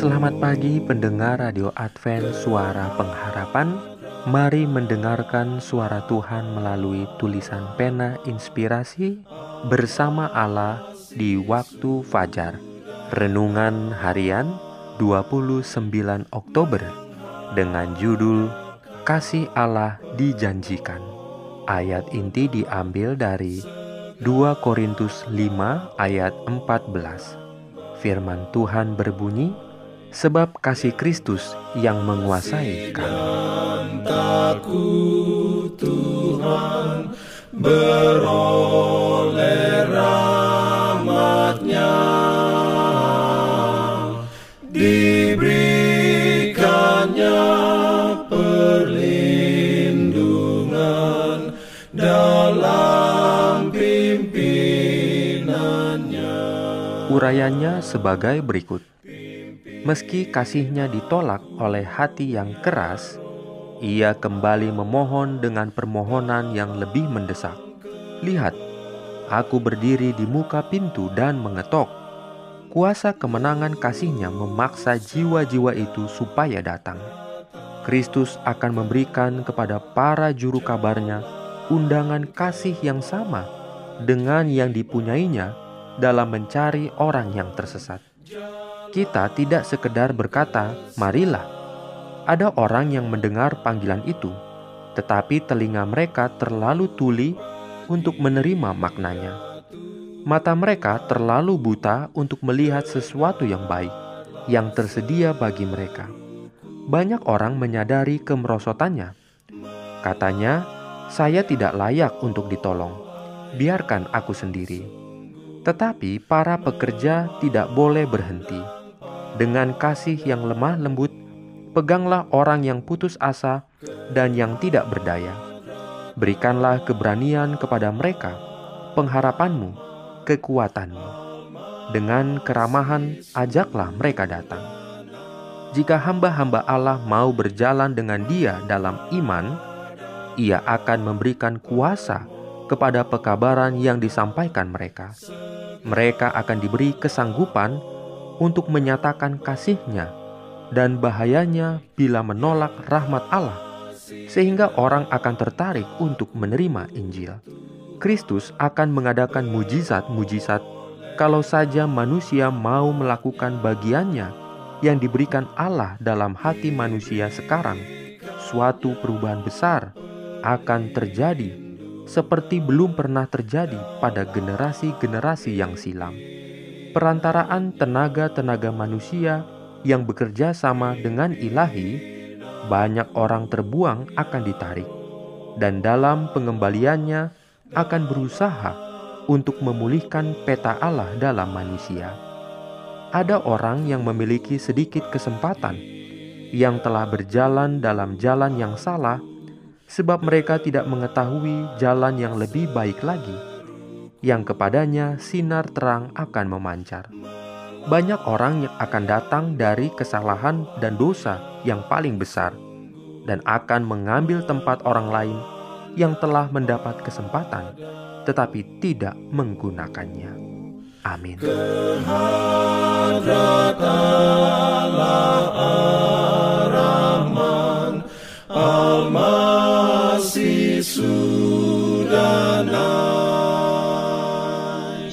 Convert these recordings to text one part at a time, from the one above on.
Selamat pagi pendengar Radio Advent Suara Pengharapan. Mari mendengarkan suara Tuhan melalui tulisan pena inspirasi bersama Allah di waktu fajar. Renungan harian 29 Oktober dengan judul Kasih Allah dijanjikan. Ayat inti diambil dari 2 Korintus 5 ayat 14 Firman Tuhan berbunyi, sebab kasih Kristus yang menguasai kami. Tuhan beroleh rahmatnya diberikannya perlindungan dalam pimpinannya Urayanya sebagai berikut. Meski kasihnya ditolak oleh hati yang keras, ia kembali memohon dengan permohonan yang lebih mendesak. Lihat, aku berdiri di muka pintu dan mengetok. Kuasa kemenangan kasihnya memaksa jiwa-jiwa itu supaya datang. Kristus akan memberikan kepada para juru kabarnya undangan kasih yang sama dengan yang dipunyainya dalam mencari orang yang tersesat kita tidak sekedar berkata, "Marilah." Ada orang yang mendengar panggilan itu, tetapi telinga mereka terlalu tuli untuk menerima maknanya. Mata mereka terlalu buta untuk melihat sesuatu yang baik yang tersedia bagi mereka. Banyak orang menyadari kemerosotannya. Katanya, "Saya tidak layak untuk ditolong. Biarkan aku sendiri." Tetapi para pekerja tidak boleh berhenti dengan kasih yang lemah lembut, peganglah orang yang putus asa dan yang tidak berdaya. Berikanlah keberanian kepada mereka, pengharapanmu, kekuatanmu. Dengan keramahan, ajaklah mereka datang. Jika hamba-hamba Allah mau berjalan dengan Dia dalam iman, Ia akan memberikan kuasa kepada pekabaran yang disampaikan mereka. Mereka akan diberi kesanggupan untuk menyatakan kasihnya dan bahayanya bila menolak rahmat Allah, sehingga orang akan tertarik untuk menerima Injil. Kristus akan mengadakan mujizat-mujizat kalau saja manusia mau melakukan bagiannya yang diberikan Allah dalam hati manusia sekarang. Suatu perubahan besar akan terjadi seperti belum pernah terjadi pada generasi-generasi yang silam perantaraan tenaga-tenaga manusia yang bekerja sama dengan ilahi, banyak orang terbuang akan ditarik, dan dalam pengembaliannya akan berusaha untuk memulihkan peta Allah dalam manusia. Ada orang yang memiliki sedikit kesempatan yang telah berjalan dalam jalan yang salah, sebab mereka tidak mengetahui jalan yang lebih baik lagi yang kepadanya sinar terang akan memancar. Banyak orang yang akan datang dari kesalahan dan dosa yang paling besar dan akan mengambil tempat orang lain yang telah mendapat kesempatan tetapi tidak menggunakannya. Amin.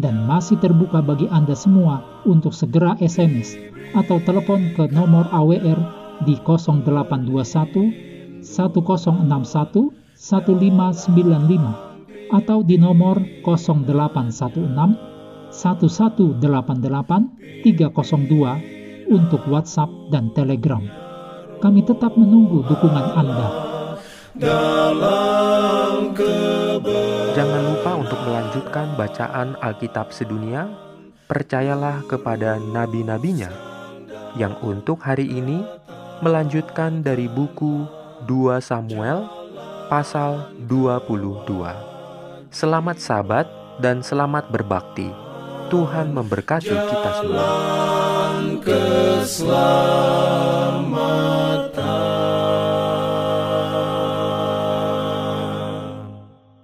dan masih terbuka bagi Anda semua untuk segera SMS atau telepon ke nomor AWR di 0821 1061 1595 atau di nomor 0816 1188 302 untuk WhatsApp dan Telegram. Kami tetap menunggu dukungan Anda. Jangan lupa untuk melanjutkan bacaan Alkitab sedunia. Percayalah kepada nabi-nabinya yang untuk hari ini melanjutkan dari buku 2 Samuel pasal 22. Selamat sabat dan selamat berbakti. Tuhan memberkati kita semua. keselamatan.